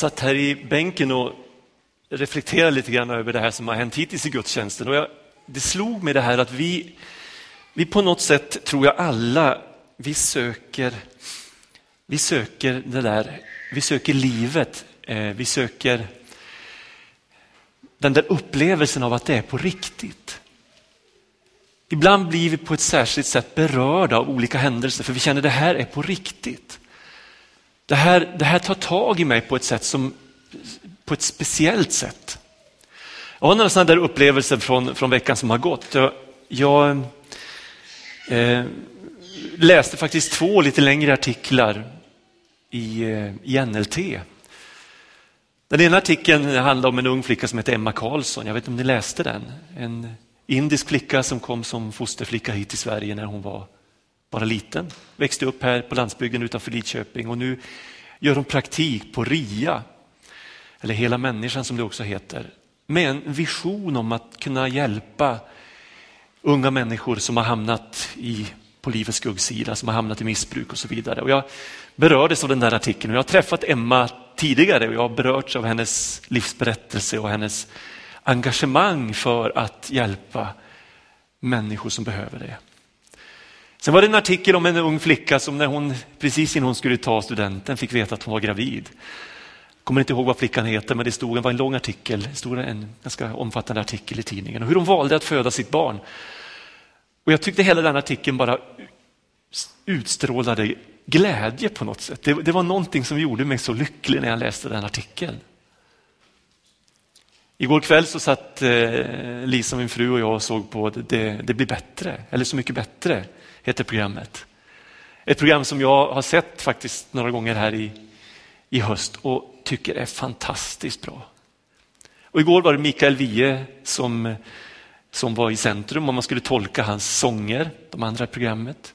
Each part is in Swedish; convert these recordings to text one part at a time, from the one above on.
satt här i bänken och reflekterade lite grann över det här som har hänt hittills i gudstjänsten. Och jag, det slog mig det här att vi, vi på något sätt, tror jag alla, vi söker, vi söker det där, vi söker livet, eh, vi söker den där upplevelsen av att det är på riktigt. Ibland blir vi på ett särskilt sätt berörda av olika händelser för vi känner att det här är på riktigt. Det här, det här tar tag i mig på ett sätt som, på ett speciellt sätt. Jag har några sådana där upplevelser från, från veckan som har gått. Jag, jag eh, läste faktiskt två lite längre artiklar i, eh, i NLT. Den ena artikeln handlar om en ung flicka som heter Emma Karlsson. Jag vet inte om ni läste den? En indisk flicka som kom som fosterflicka hit till Sverige när hon var bara liten. Växte upp här på landsbygden utanför Lidköping och nu gör hon praktik på RIA, eller Hela människan som det också heter, med en vision om att kunna hjälpa unga människor som har hamnat i, på livets skuggsida, som har hamnat i missbruk och så vidare. Och jag berördes av den där artikeln och jag har träffat Emma tidigare och jag har berörts av hennes livsberättelse och hennes engagemang för att hjälpa människor som behöver det. Sen var det en artikel om en ung flicka som när hon precis innan hon skulle ta studenten fick veta att hon var gravid. Jag kommer inte ihåg vad flickan heter men det stod, det var en lång artikel, stod en ganska omfattande artikel i tidningen och hur hon valde att föda sitt barn. Och jag tyckte hela den artikeln bara utstrålade glädje på något sätt. Det, det var någonting som gjorde mig så lycklig när jag läste den artikeln. Igår kväll så satt eh, Lisa, min fru och jag och såg på det, det blir bättre, eller Så mycket bättre heter programmet. Ett program som jag har sett faktiskt några gånger här i, i höst och tycker är fantastiskt bra. Och igår var det Mikael Wiehe som, som var i centrum om man skulle tolka hans sånger, de andra i programmet.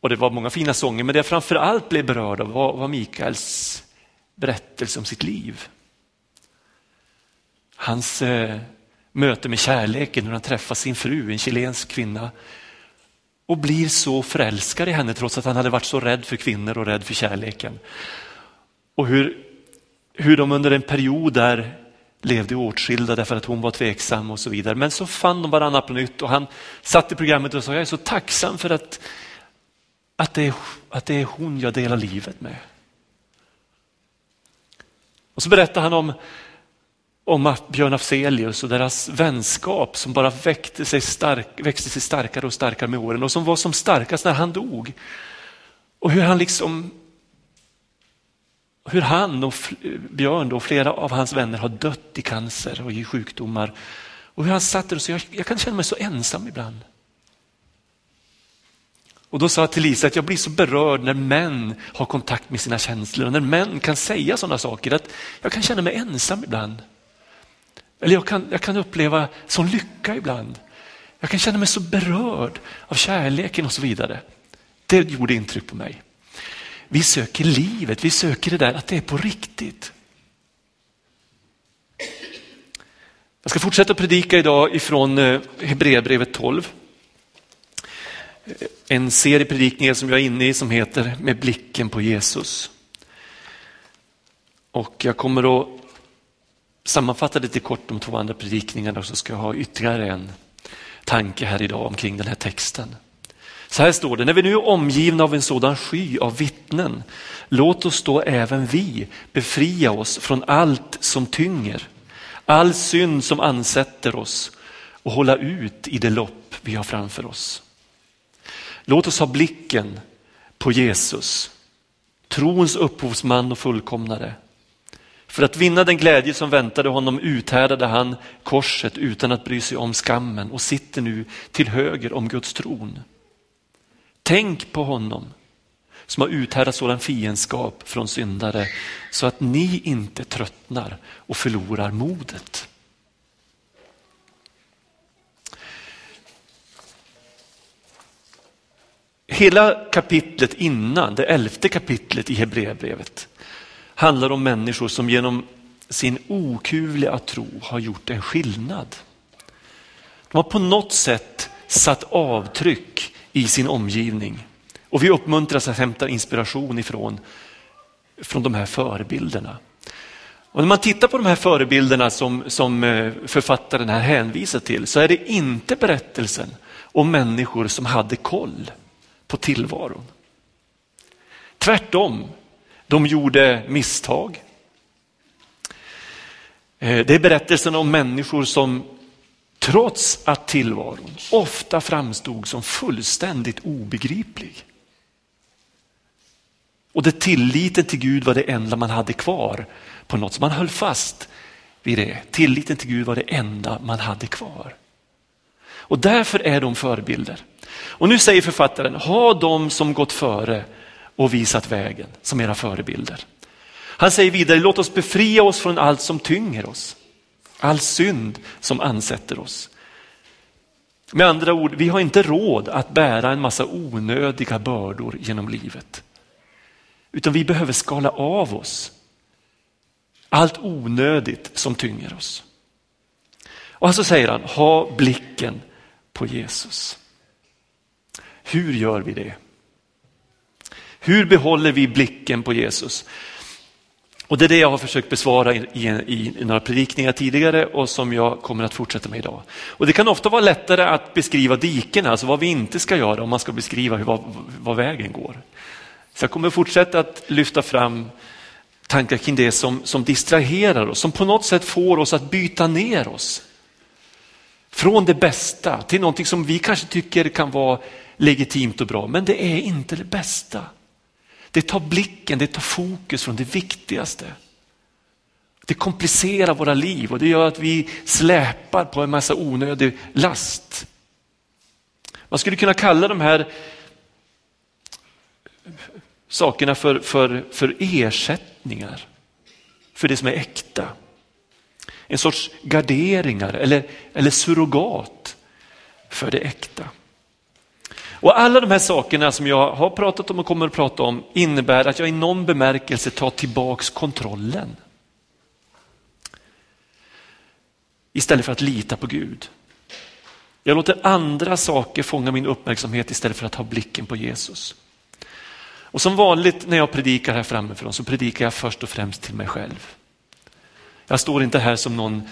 Och det var många fina sånger, men det jag framför allt blev berörd av var, var Mikaels berättelse om sitt liv. Hans eh, möte med kärleken, när han träffar sin fru, en chilensk kvinna och blir så förälskad i henne trots att han hade varit så rädd för kvinnor och rädd för kärleken. Och hur, hur de under en period där levde åtskilda därför att hon var tveksam och så vidare. Men så fann de varandra på nytt och han satt i programmet och sa jag är så tacksam för att, att, det, är, att det är hon jag delar livet med. Och så berättar han om om Björn Afzelius och deras vänskap som bara växte sig, stark, växte sig starkare och starkare med åren och som var som starkast när han dog. Och hur han liksom hur han och Björn och flera av hans vänner har dött i cancer och i sjukdomar. Och hur han satt där och sa, jag, jag kan känna mig så ensam ibland. Och då sa jag till Lisa att jag blir så berörd när män har kontakt med sina känslor och när män kan säga sådana saker att jag kan känna mig ensam ibland. Eller jag kan, jag kan uppleva sån lycka ibland. Jag kan känna mig så berörd av kärleken och så vidare. Det gjorde intryck på mig. Vi söker livet, vi söker det där att det är på riktigt. Jag ska fortsätta predika idag ifrån eh, Hebreerbrevet 12. Eh, en serie predikningar som jag är inne i som heter Med blicken på Jesus. Och jag kommer att sammanfatta lite kort de två andra predikningarna och så ska jag ha ytterligare en tanke här idag omkring den här texten. Så här står det, när vi nu är omgivna av en sådan sky av vittnen, låt oss då även vi befria oss från allt som tynger, all synd som ansätter oss och hålla ut i det lopp vi har framför oss. Låt oss ha blicken på Jesus, trons upphovsman och fullkomnare. För att vinna den glädje som väntade honom uthärdade han korset utan att bry sig om skammen och sitter nu till höger om Guds tron. Tänk på honom som har uthärdat sådan fiendskap från syndare så att ni inte tröttnar och förlorar modet. Hela kapitlet innan, det elfte kapitlet i Hebreerbrevet, handlar om människor som genom sin okuvliga tro har gjort en skillnad. De har på något sätt satt avtryck i sin omgivning och vi uppmuntras att hämta inspiration ifrån från de här förebilderna. Och när man tittar på de här förebilderna som, som eh, författaren här hänvisar till så är det inte berättelsen om människor som hade koll på tillvaron. Tvärtom, de gjorde misstag. Eh, det är berättelsen om människor som trots att tillvaron ofta framstod som fullständigt obegriplig. Och det tilliten till Gud var det enda man hade kvar på något, så man höll fast vid det. Tilliten till Gud var det enda man hade kvar. Och därför är de förebilder. Och nu säger författaren, ha de som gått före och visat vägen som era förebilder. Han säger vidare, låt oss befria oss från allt som tynger oss. All synd som ansätter oss. Med andra ord, vi har inte råd att bära en massa onödiga bördor genom livet. Utan vi behöver skala av oss allt onödigt som tynger oss. Och så säger han, ha blicken på Jesus. Hur gör vi det? Hur behåller vi blicken på Jesus? Och Det är det jag har försökt besvara i, i, i, några predikningar tidigare och som jag kommer att fortsätta med idag. Och Det kan ofta vara lättare att beskriva diken, alltså vad vi inte ska göra om man ska beskriva hur, vad, vad vägen går. Så jag kommer fortsätta att lyfta fram tankar kring det som, som distraherar oss, som på något sätt får oss att byta ner oss. Från det bästa till någonting som vi kanske tycker kan vara legitimt och bra, men det är inte det bästa. Det tar blicken, det tar fokus från det viktigaste. Det komplicerar våra liv och det gör att vi släpar på en massa onödig last. Man skulle kunna kalla de här sakerna för, för, för ersättningar för det som är äkta. En sorts garderingar eller, eller surrogat för det äkta. Och alla de här sakerna som jag har pratat om och kommer att prata om innebär att jag i någon bemärkelse tar tillbaks kontrollen. Istället för att lita på Gud. Jag låter andra saker fånga min uppmärksamhet istället för att ha blicken på Jesus. Och som vanligt när jag predikar här framifrån så predikar jag först och främst till mig själv. Jag står inte här som någon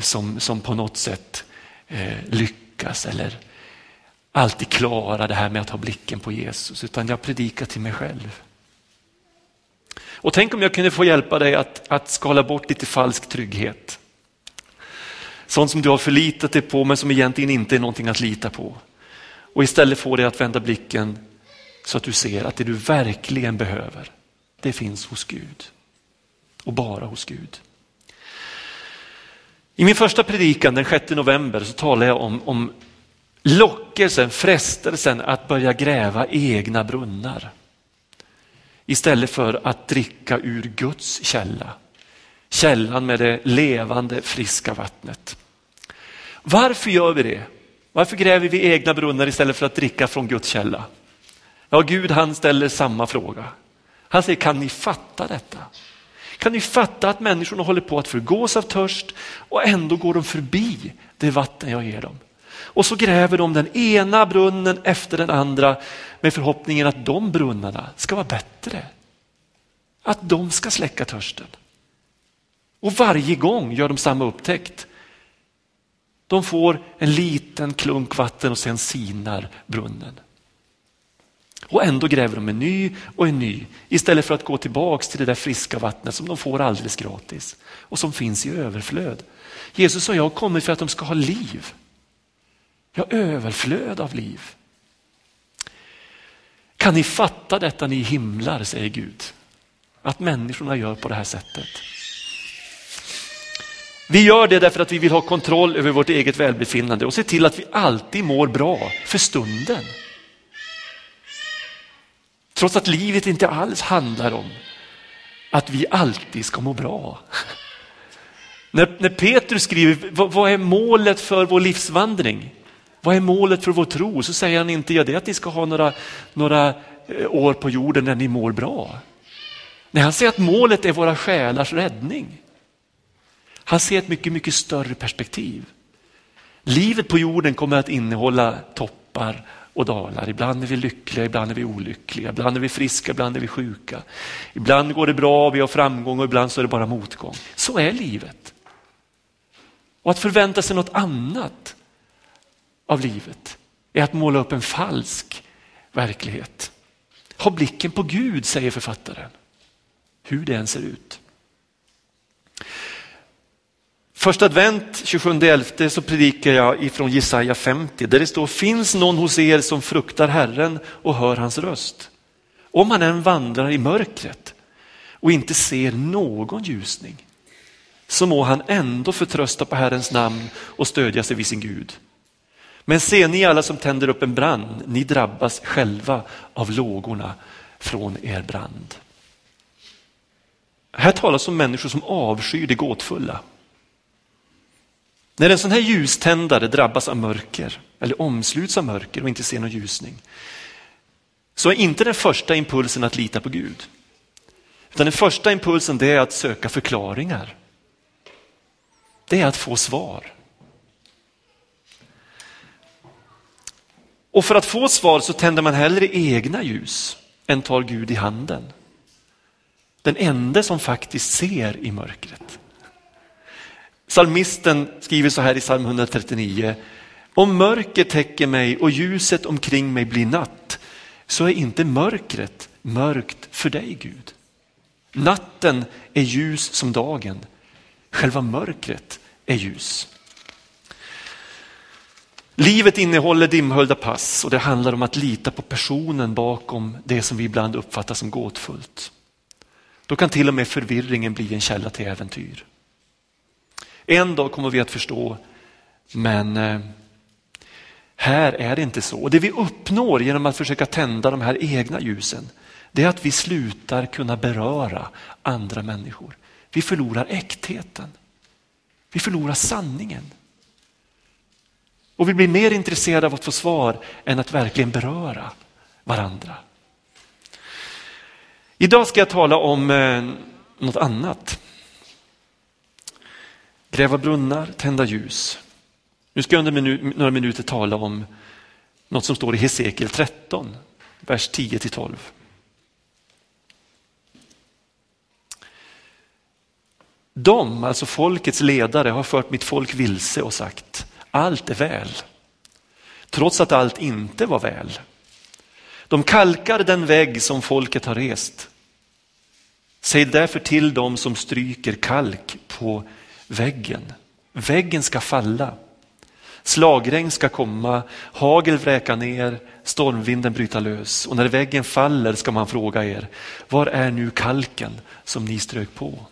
som, som på något sätt eh, lyckas eller alltid klara det här med att ha blicken på Jesus, utan jag predikar till mig själv. Och tänk om jag kunde få hjälpa dig att, att skala bort lite falsk trygghet. Sånt som du har förlitat dig på men som egentligen inte är någonting att lita på. Och istället få dig att vända blicken så att du ser att det du verkligen behöver, det finns hos Gud. Och bara hos Gud. I min första predikan den 6 november så talade jag om, om lockelsen, frestelsen att börja gräva egna brunnar. Istället för att dricka ur Guds källa. Källan med det levande friska vattnet. Varför gör vi det? Varför gräver vi egna brunnar istället för att dricka från Guds källa? Ja, Gud han ställer samma fråga. Han säger, kan ni fatta detta? Kan ni fatta att människorna håller på att förgås av törst och ändå går de förbi det vatten jag ger dem? Och så gräver de den ena brunnen efter den andra med förhoppningen att de brunnarna ska vara bättre. Att de ska släcka törsten. Och varje gång gör de samma upptäckt. De får en liten klunk vatten och sen sinar brunnen. Och ändå gräver de en ny och en ny istället för att gå tillbaks till det där friska vattnet som de får alldeles gratis och som finns i överflöd. Jesus och jag har kommit för att de ska ha liv. Jag överflöd av liv. Kan ni fatta detta ni himlar, säger Gud. Att människorna gör på det här sättet. Vi gör det därför att vi vill ha kontroll över vårt eget välbefinnande och se till att vi alltid mår bra för stunden. Trots att livet inte alls handlar om att vi alltid ska må bra. När, när Petrus skriver, vad, vad, är målet för vår livsvandring? Vad är målet för vår tro? Så säger han inte, ja det är att ni ska ha några, några eh, år på jorden när ni mår bra. Nej, han säger att målet är våra själars räddning. Han ser ett mycket, mycket större perspektiv. Livet på jorden kommer att innehålla toppar och dalar. Ibland är vi lyckliga, ibland är vi olyckliga. Ibland är vi friska, ibland är vi sjuka. Ibland går det bra, vi har framgång och ibland så är det bara motgång. Så är livet. Och att förvänta sig något annat av livet är att måla upp en falsk verklighet. Ha blicken på Gud, säger författaren. Hur det än ser ut. Första advent 27.11 så predikar jag ifrån Jesaja 50 där det står finns någon hos er som fruktar Herren och hör hans röst. Om han än vandrar i mörkret och inte ser någon ljusning så må han ändå förtrösta på Herrens namn och stödja sig vid sin Gud. Men se ni alla som tänder upp en brand, ni drabbas själva av lågorna från er brand. Här talas om människor som avskyr det gåtfulla. När en sån här ljuständare drabbas av mörker eller omsluts av mörker och inte ser någon ljusning så är inte den första impulsen att lita på Gud. Utan den första impulsen det är att söka förklaringar. Det är att få svar. Och för att få svar så tänder man hellre egna ljus än tar Gud i handen. Den enda som faktiskt ser i mörkret. Salmisten skriver så här i psalm 139. Om mörker täcker mig och ljuset omkring mig blir natt så är inte mörkret mörkt för dig Gud. Natten är ljus som dagen. Själva mörkret är ljus. Livet innehåller dimhöljda pass och det handlar om att lita på personen bakom det som vi ibland uppfattar som gåtfullt. Då kan till och med förvirringen bli en källa till äventyr. En dag kommer vi att förstå, men eh, här är det inte så. Och det vi uppnår genom att försöka tända de här egna ljusen, det är att vi slutar kunna beröra andra människor. Vi förlorar äktheten. Vi förlorar sanningen. Och vi blir mer intresserade av att få svar än att verkligen beröra varandra. Idag ska jag tala om eh, något annat. Gräva brunnar, tända ljus. Nu ska jag under minu några minuter tala om något som står i Hesekiel 13, vers 10 till 12. De, alltså folkets ledare, har fört mitt folk vilse och sagt allt är väl. Trots att allt inte var väl. De kalkar den vägg som folket har rest. Säg därför till dem som stryker kalk på väggen. Väggen ska falla. Slagregn ska komma, hagel vräka ner, stormvinden bryta lös. Och när väggen faller ska man fråga er, var är nu kalken som ni strök på?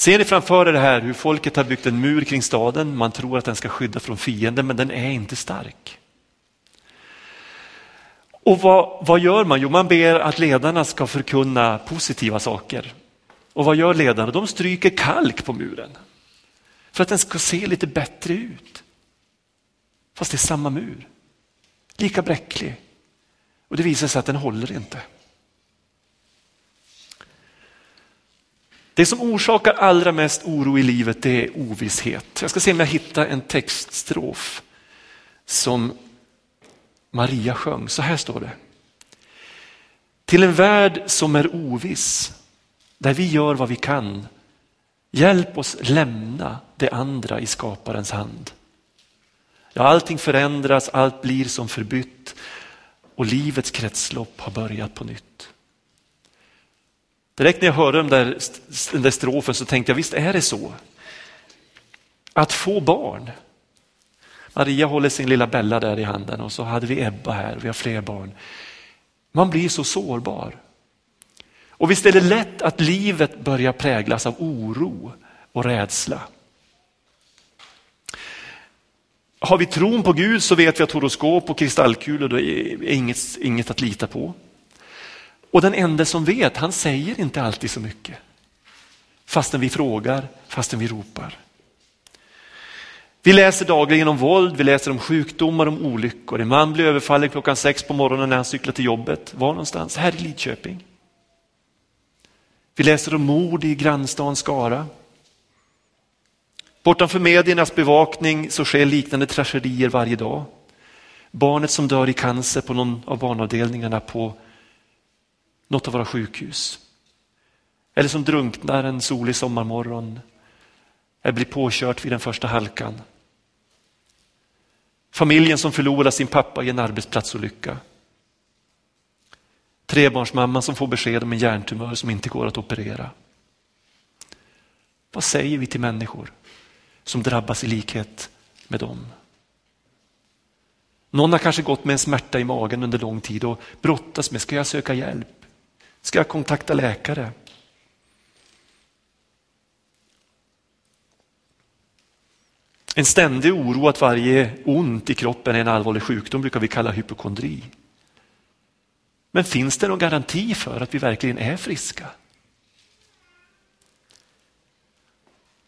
Ser ni framför er det här hur folket har byggt en mur kring staden? Man tror att den ska skydda från fienden, men den är inte stark. Och vad, vad gör man? Jo, man ber att ledarna ska förkunna positiva saker. Och vad gör ledarna? De stryker kalk på muren för att den ska se lite bättre ut. Fast det är samma mur, lika bräcklig. Och det visar sig att den håller inte. Det som orsakar allra mest oro i livet det är ovisshet. Jag ska se om jag hittar en textstrof som Maria sjöng. Så här står det. Till en värld som är oviss, där vi gör vad vi kan. Hjälp oss lämna det andra i skaparens hand. Ja, allting förändras, allt blir som förbytt och livets kretslopp har börjat på nytt. Direkt när jag hörde den där, den där strofen så tänkte jag, visst är det så. Att få barn. Maria håller sin lilla Bella där i handen och så hade vi Ebba här, vi har fler barn. Man blir så sårbar. Och visst är det lätt att livet börjar präglas av oro och rädsla. Har vi tron på Gud så vet vi att horoskop och kristallkulor är inget, inget att lita på. Och den enda som vet, han säger inte alltid så mycket. Fastän vi frågar, fastän vi ropar. Vi läser dagligen om våld, vi läser om sjukdomar, om olyckor. En man blir överfallen klockan sex på morgonen när han cyklar till jobbet. Var någonstans? Här i Lidköping. Vi läser om mord i grannstaden Skara. Bortanför mediernas bevakning så sker liknande tragedier varje dag. Barnet som dör i cancer på någon av barnavdelningarna på något av våra sjukhus. Eller som drunknar en solig sommarmorgon eller blir påkört vid den första halkan. Familjen som förlorar sin pappa i en arbetsplatsolycka. Trebarnsmamman som får besked om en hjärntumör som inte går att operera. Vad säger vi till människor som drabbas i likhet med dem? Någon har kanske gått med en smärta i magen under lång tid och brottas med, ska jag söka hjälp? Ska jag kontakta läkare? En ständig oro att varje ont i kroppen är en allvarlig sjukdom brukar vi kalla hypokondri. Men finns det någon garanti för att vi verkligen är friska?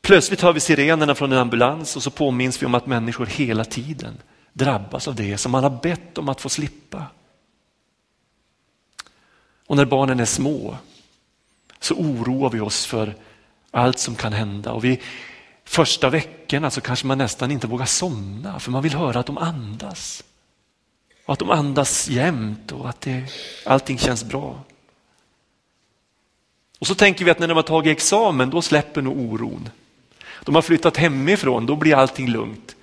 Plötsligt hör vi sirenerna från en ambulans och så påminns vi om att människor hela tiden drabbas av det som man har bett om att få slippa. Och när barnen är små så oroar vi oss för allt som kan hända. Och vi, första veckorna så kanske man nästan inte vågar somna för man vill höra att de andas. Och att de andas jämt och att det, allting känns bra. Och så tänker vi att när de har tagit examen då släpper nog oron. De har flyttat hemifrån, då blir allting lugnt.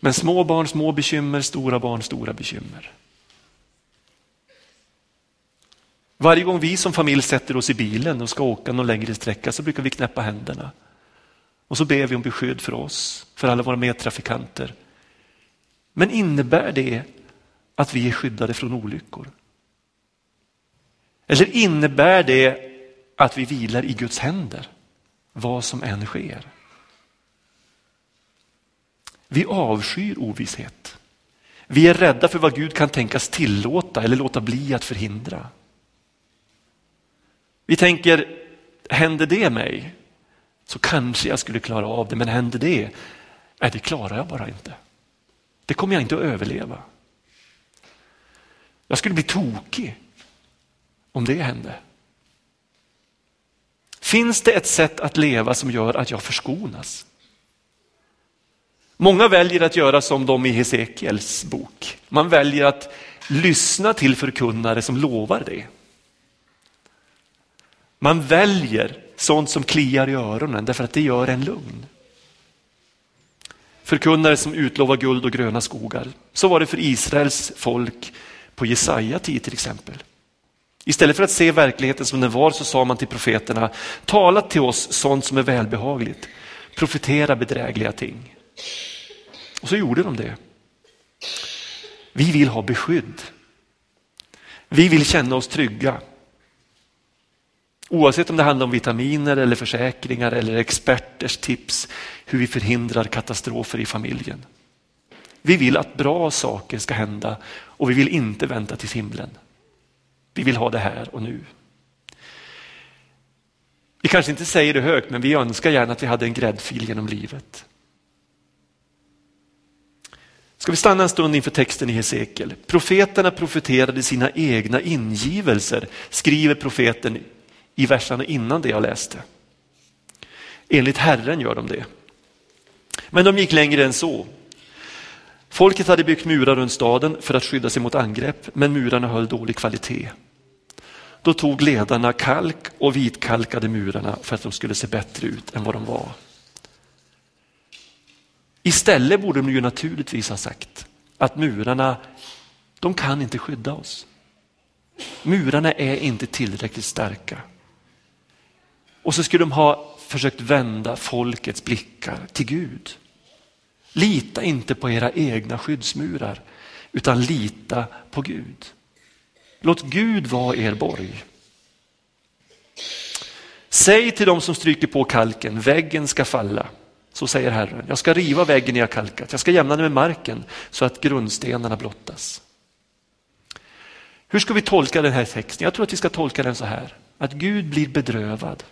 Men små barn, små bekymmer, stora barn, stora bekymmer. Varje gång vi som familj sätter oss i bilen och ska åka någon längre sträcka så brukar vi knäppa händerna. Och så ber vi om beskydd för oss, för alla våra medtrafikanter. Men innebär det att vi är skyddade från olyckor? Eller innebär det att vi vilar i Guds händer, vad som än sker? Vi avskyr ovisshet. Vi är rädda för vad Gud kan tänkas tillåta eller låta bli att förhindra. Vi tänker, händer det mig så kanske jag skulle klara av det, men händer det, nej, det klarar jag bara inte. Det kommer jag inte att överleva. Jag skulle bli tokig om det hände. Finns det ett sätt att leva som gör att jag förskonas? Många väljer att göra som de i Hesekiels bok. Man väljer att lyssna till förkunnare som lovar det. Man väljer sånt som kliar i öronen därför att det gör en lugn. Förkunnare som utlovar guld och gröna skogar. Så var det för Israels folk på Jesaja tid till exempel. Istället för att se verkligheten som den var så sa man till profeterna, tala till oss sånt som är välbehagligt, profetera bedrägliga ting. Och så gjorde de det. Vi vill ha beskydd. Vi vill känna oss trygga. Oavsett om det handlar om vitaminer eller försäkringar eller experters tips hur vi förhindrar katastrofer i familjen. Vi vill att bra saker ska hända och vi vill inte vänta till himlen. Vi vill ha det här och nu. Vi kanske inte säger det högt men vi önskar gärna att vi hade en gräddfil genom livet. Ska vi stanna en stund inför texten i Hesekiel. Profeterna profeterade sina egna ingivelser, skriver profeten i verserna innan det jag läste. Enligt Herren gör de det. Men de gick längre än så. Folket hade byggt murar runt staden för att skydda sig mot angrepp, men murarna höll dålig kvalitet. Då tog ledarna kalk och vitkalkade murarna för att de skulle se bättre ut än vad de var. Istället borde de ju naturligtvis ha sagt att murarna, de kan inte skydda oss. Murarna är inte tillräckligt starka. Och så skulle de ha försökt vända folkets blickar till Gud. Lita inte på era egna skyddsmurar utan lita på Gud. Låt Gud vara er borg. Säg till dem som stryker på kalken, väggen ska falla. Så säger Herren, jag ska riva väggen jag kalkat, jag ska jämna den med marken så att grundstenarna blottas. Hur ska vi tolka den här texten? Jag tror att vi ska tolka den så här, att Gud blir bedrövad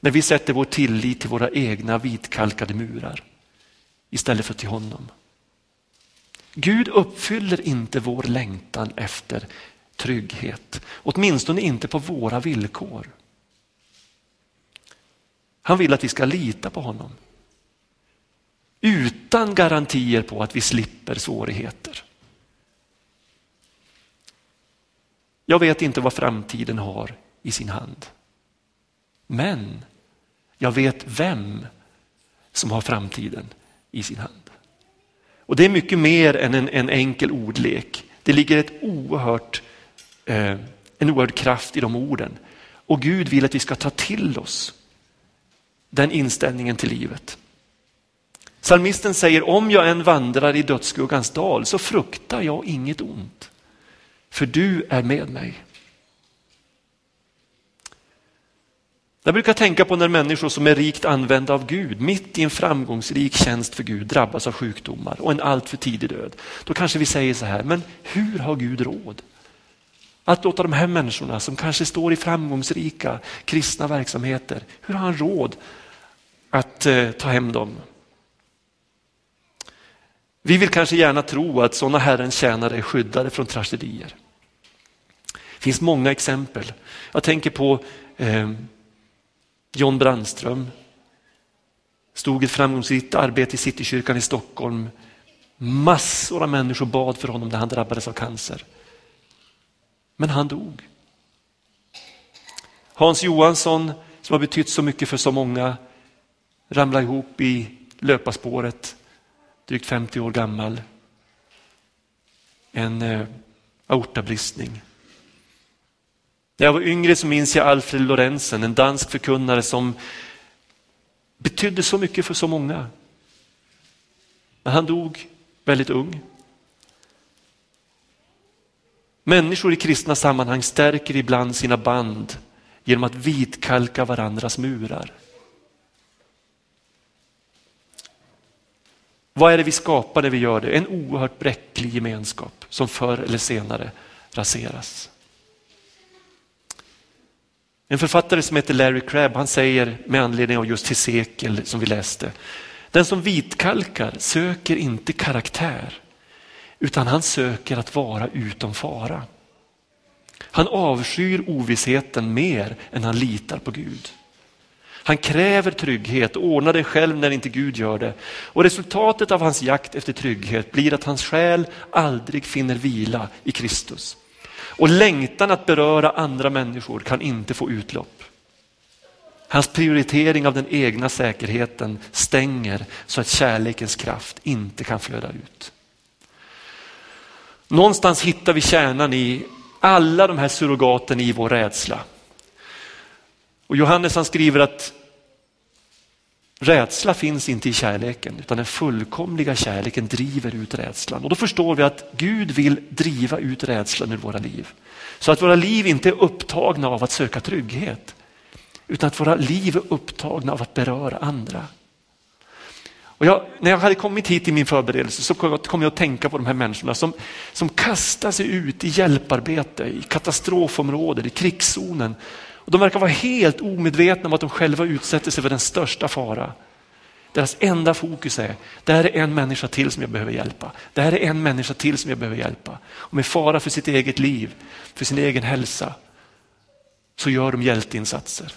när vi sätter vår tillit till våra egna vitkalkade murar istället för till honom. Gud uppfyller inte vår längtan efter trygghet, åtminstone inte på våra villkor. Han vill att vi ska lita på honom. utan garantier på att vi slipper svårigheter. Jag vet inte vad framtiden har i sin hand. Men jag vet vem som har framtiden i sin hand. Och det är mycket mer än en, en enkel ordlek. Det ligger ett oerhört, eh, en oerhörd kraft i de orden. Och Gud vill att vi ska ta till oss den inställningen till livet. Salmisten säger, om jag än vandrar i dödsskuggans dal så fruktar jag inget ont. För du är med mig. Jag brukar tänka på när människor som är rikt använda av Gud, mitt i en framgångsrik tjänst för Gud, drabbas av sjukdomar och en alltför tidig död. Då kanske vi säger så här, men hur har Gud råd? Att låta de här människorna som kanske står i framgångsrika kristna verksamheter, hur har han råd att eh, ta hem dem? Vi vill kanske gärna tro att sådana Herrens tjänare är skyddade från tragedier. Det finns många exempel. Jag tänker på eh, John Brandström. Stod ett framgångsrikt arbete i Citykyrkan i Stockholm. Massor av människor bad för honom när han drabbades av cancer. Men han dog. Hans Johansson som har betytt så mycket för så många ramlade ihop i löparspåret, drygt 50 år gammal. En eh, aortabristning. När jag var yngre så minns jag Alfred Lorentzen, en dansk förkunnare som betydde så mycket för så många. Men han dog väldigt ung. Människor i kristna sammanhang stärker ibland sina band genom att vitkalka varandras murar. Vad är det vi skapar när vi gör det? En oerhört bräcklig gemenskap som förr eller senare raseras. En författare som heter Larry Crabb han säger med anledning av just Hesekiel som vi läste. Den som vitkalkar söker inte karaktär utan han söker att vara utom fara. Han avskyr ovissheten mer än han litar på Gud. Han kräver trygghet och ordnar det själv när inte Gud gör det. Och resultatet av hans jakt efter trygghet blir att hans själ aldrig finner vila i Kristus. Och längtan att beröra andra människor kan inte få utlopp. Hans prioritering av den egna säkerheten stänger så att kärlekens kraft inte kan flöda ut. Någonstans hittar vi kärnan i alla de här surrogaten i vår rädsla. Och Johannes han skriver att rädsla finns inte i kärleken utan den fullkomliga kärleken driver ut rädslan. Och då förstår vi att Gud vill driva ut rädslan ur våra liv. Så att våra liv inte är upptagna av att söka trygghet utan att våra liv är upptagna av att beröra andra. Och jag, när jag hade kommit hit i min förberedelse så kom jag att tänka på de här människorna som, som kastar sig ut i hjälparbete, i katastrofområden, i krigszonen. Och de verkar vara helt omedvetna om att de själva utsätter sig för den största fara. Deras enda fokus är, det här är en människa till som jag behöver hjälpa. Det här är en människa till som jag behöver hjälpa. Och med fara för sitt eget liv, för sin egen hälsa, så gör de hjälteinsatser.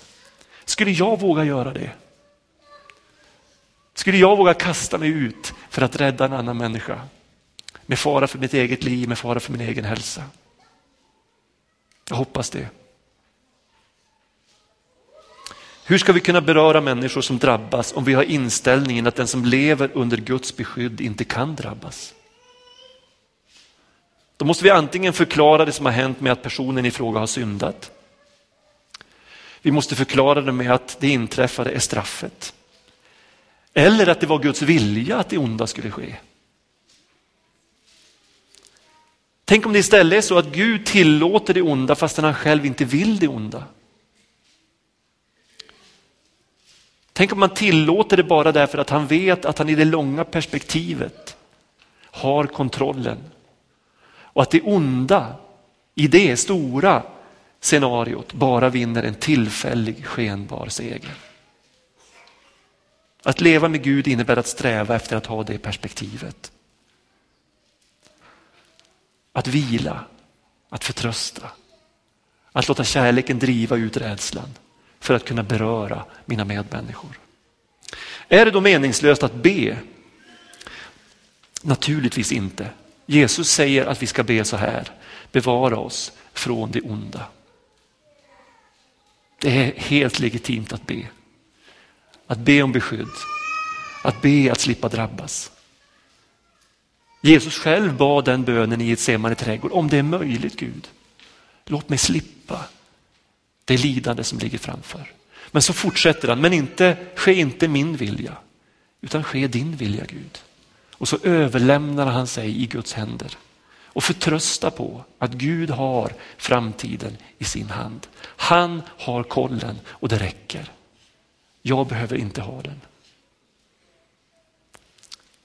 Skulle jag våga göra det? Skulle jag våga kasta mig ut för att rädda en annan människa? Med fara för mitt eget liv, med fara för min egen hälsa. Jag hoppas det. Hur ska vi kunna beröra människor som drabbas om vi har inställningen att den som lever under Guds beskydd inte kan drabbas? Då måste vi antingen förklara det som har hänt med att personen i fråga har syndat. Vi måste förklara det med att det inträffade är straffet. Eller att det var Guds vilja att det onda skulle ske. Tänk om det istället är så att Gud tillåter det onda fastän han själv inte vill det onda. Tänk om man tillåter det bara därför att han vet att han i det långa perspektivet har kontrollen. Och att det onda i det stora scenariot bara vinner en tillfällig skenbar seger. Att leva med Gud innebär att sträva efter att ha det perspektivet. Att vila, att förtrösta, att låta kärleken driva ut rädslan för att kunna beröra mina medmänniskor. Är det då meningslöst att be? Naturligtvis inte. Jesus säger att vi ska be så här, bevara oss från det onda. Det är helt legitimt att be. Att be om beskydd, att be att slippa drabbas. Jesus själv bad den bönen i Getsemane trädgård, om det är möjligt Gud, låt mig slippa det lidande som ligger framför. Men så fortsätter han, men inte, ske inte min vilja, utan ske din vilja Gud. Och så överlämnar han sig i Guds händer och förtrösta på att Gud har framtiden i sin hand. Han har kollen och det räcker. Jag behöver inte ha den.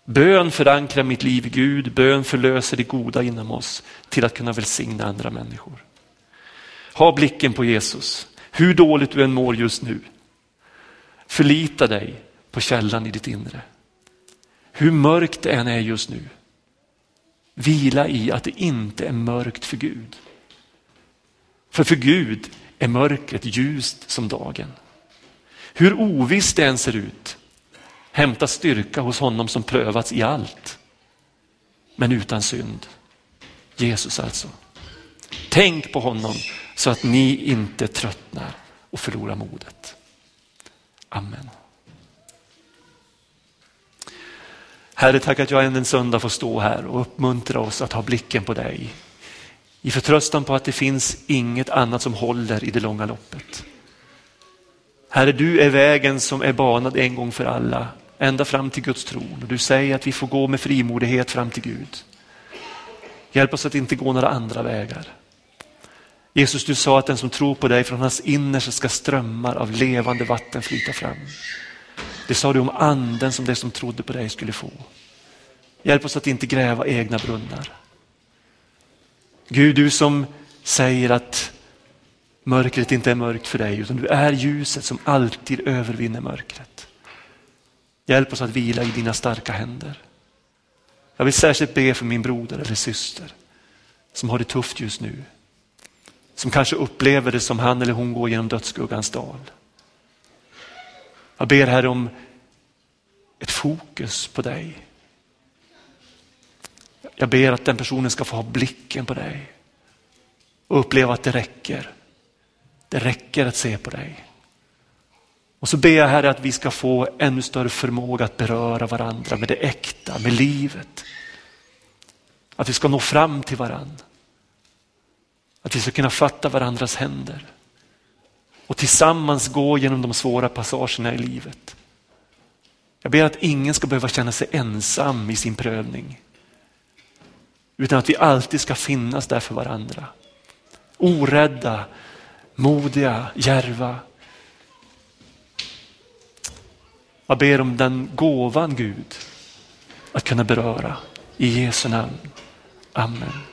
Bön förankrar mitt liv i Gud, bön förlöser det goda inom oss till att kunna välsigna andra människor. Ha blicken på Jesus, hur dåligt du än mår just nu. Förlita dig på källan i ditt inre. Hur mörkt det än är just nu, vila i att det inte är mörkt för Gud. För för Gud är mörkret ljust som dagen. Hur ovisst det än ser ut, hämta styrka hos honom som prövats i allt, men utan synd. Jesus alltså. Tänk på honom så att ni inte tröttnar och förlorar modet. Amen. Herre, tack att jag än en söndag får stå här och uppmuntra oss att ha blicken på dig. I förtröstan på att det finns inget annat som håller i det långa loppet. Herre, du är vägen som är banad en gång för alla, ända fram till Guds tron. Och du säger att vi får gå med frimodighet fram till Gud. Hjälp oss att inte gå några andra vägar. Jesus, du sa att den som tror på dig från hans innersta ska strömmar av levande vatten flyta fram. Det sa du om anden som de som trodde på dig skulle få. Hjälp oss att inte gräva egna brunnar. Gud, du som säger att mörkret inte är mörkt för dig utan du är ljuset som alltid övervinner mörkret. Hjälp oss att vila i dina starka händer. Jag vill särskilt be för min broder eller syster som har det tufft just nu. Som kanske upplever det som han eller hon går genom dödsskuggans dal. Jag ber här om ett fokus på dig. Jag ber att den personen ska få ha blicken på dig och uppleva att det räcker. Det räcker att se på dig. Och så ber jag Herre att vi ska få ännu större förmåga att beröra varandra med det äkta, med livet. Att vi ska nå fram till varandra. Att vi ska kunna fatta varandras händer och tillsammans gå genom de svåra passagerna i livet. Jag ber att ingen ska behöva känna sig ensam i sin prövning. Utan att vi alltid ska finnas där för varandra. Orädda, modiga, järva. Jag ber om den gåvan Gud att kunna beröra. I Jesu namn. Amen.